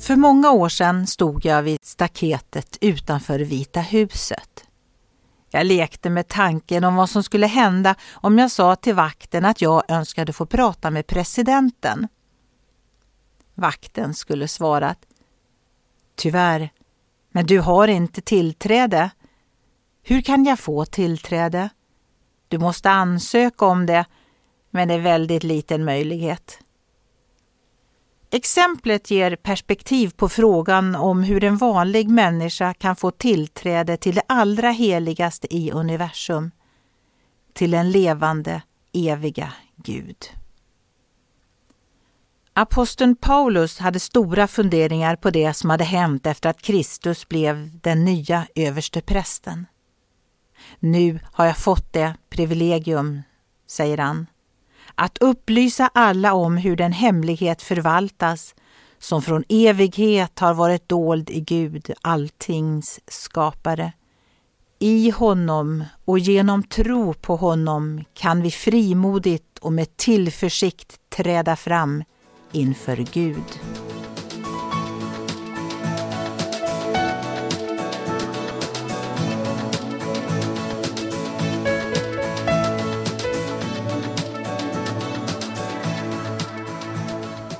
För många år sedan stod jag vid staketet utanför Vita huset. Jag lekte med tanken om vad som skulle hända om jag sa till vakten att jag önskade få prata med presidenten. Vakten skulle svarat Tyvärr, men du har inte tillträde. Hur kan jag få tillträde? Du måste ansöka om det, men det är väldigt liten möjlighet. Exemplet ger perspektiv på frågan om hur en vanlig människa kan få tillträde till det allra heligaste i universum, till en levande, eviga Gud. Aposteln Paulus hade stora funderingar på det som hade hänt efter att Kristus blev den nya överste prästen. Nu har jag fått det privilegium, säger han, att upplysa alla om hur den hemlighet förvaltas som från evighet har varit dold i Gud, alltings skapare. I honom och genom tro på honom kan vi frimodigt och med tillförsikt träda fram inför Gud.